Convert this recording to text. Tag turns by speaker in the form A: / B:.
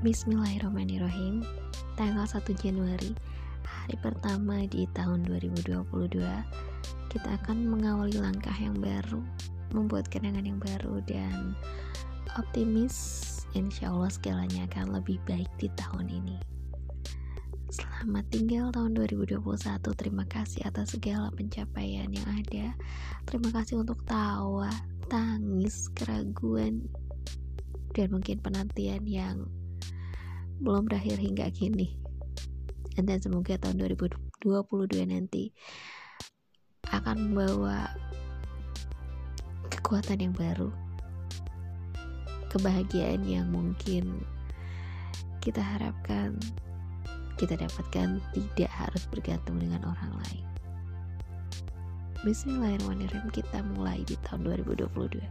A: Bismillahirrahmanirrahim. Tanggal 1 Januari Hari pertama di tahun 2022 Kita akan mengawali langkah yang baru Membuat kenangan yang baru Dan optimis Insya Allah segalanya akan lebih baik di tahun ini. Selamat tinggal tahun 2021 Terima kasih atas segala pencapaian yang ada. Terima kasih untuk tawa, tangis, keraguan Dan mungkin penantian yang belum berakhir hingga kini. Dan semoga tahun 2022 nanti akan membawa kekuatan yang baru kebahagiaan yang mungkin kita harapkan kita dapatkan tidak harus bergantung dengan orang lain. Bismillahirrahmanirrahim. Kita mulai di tahun 2022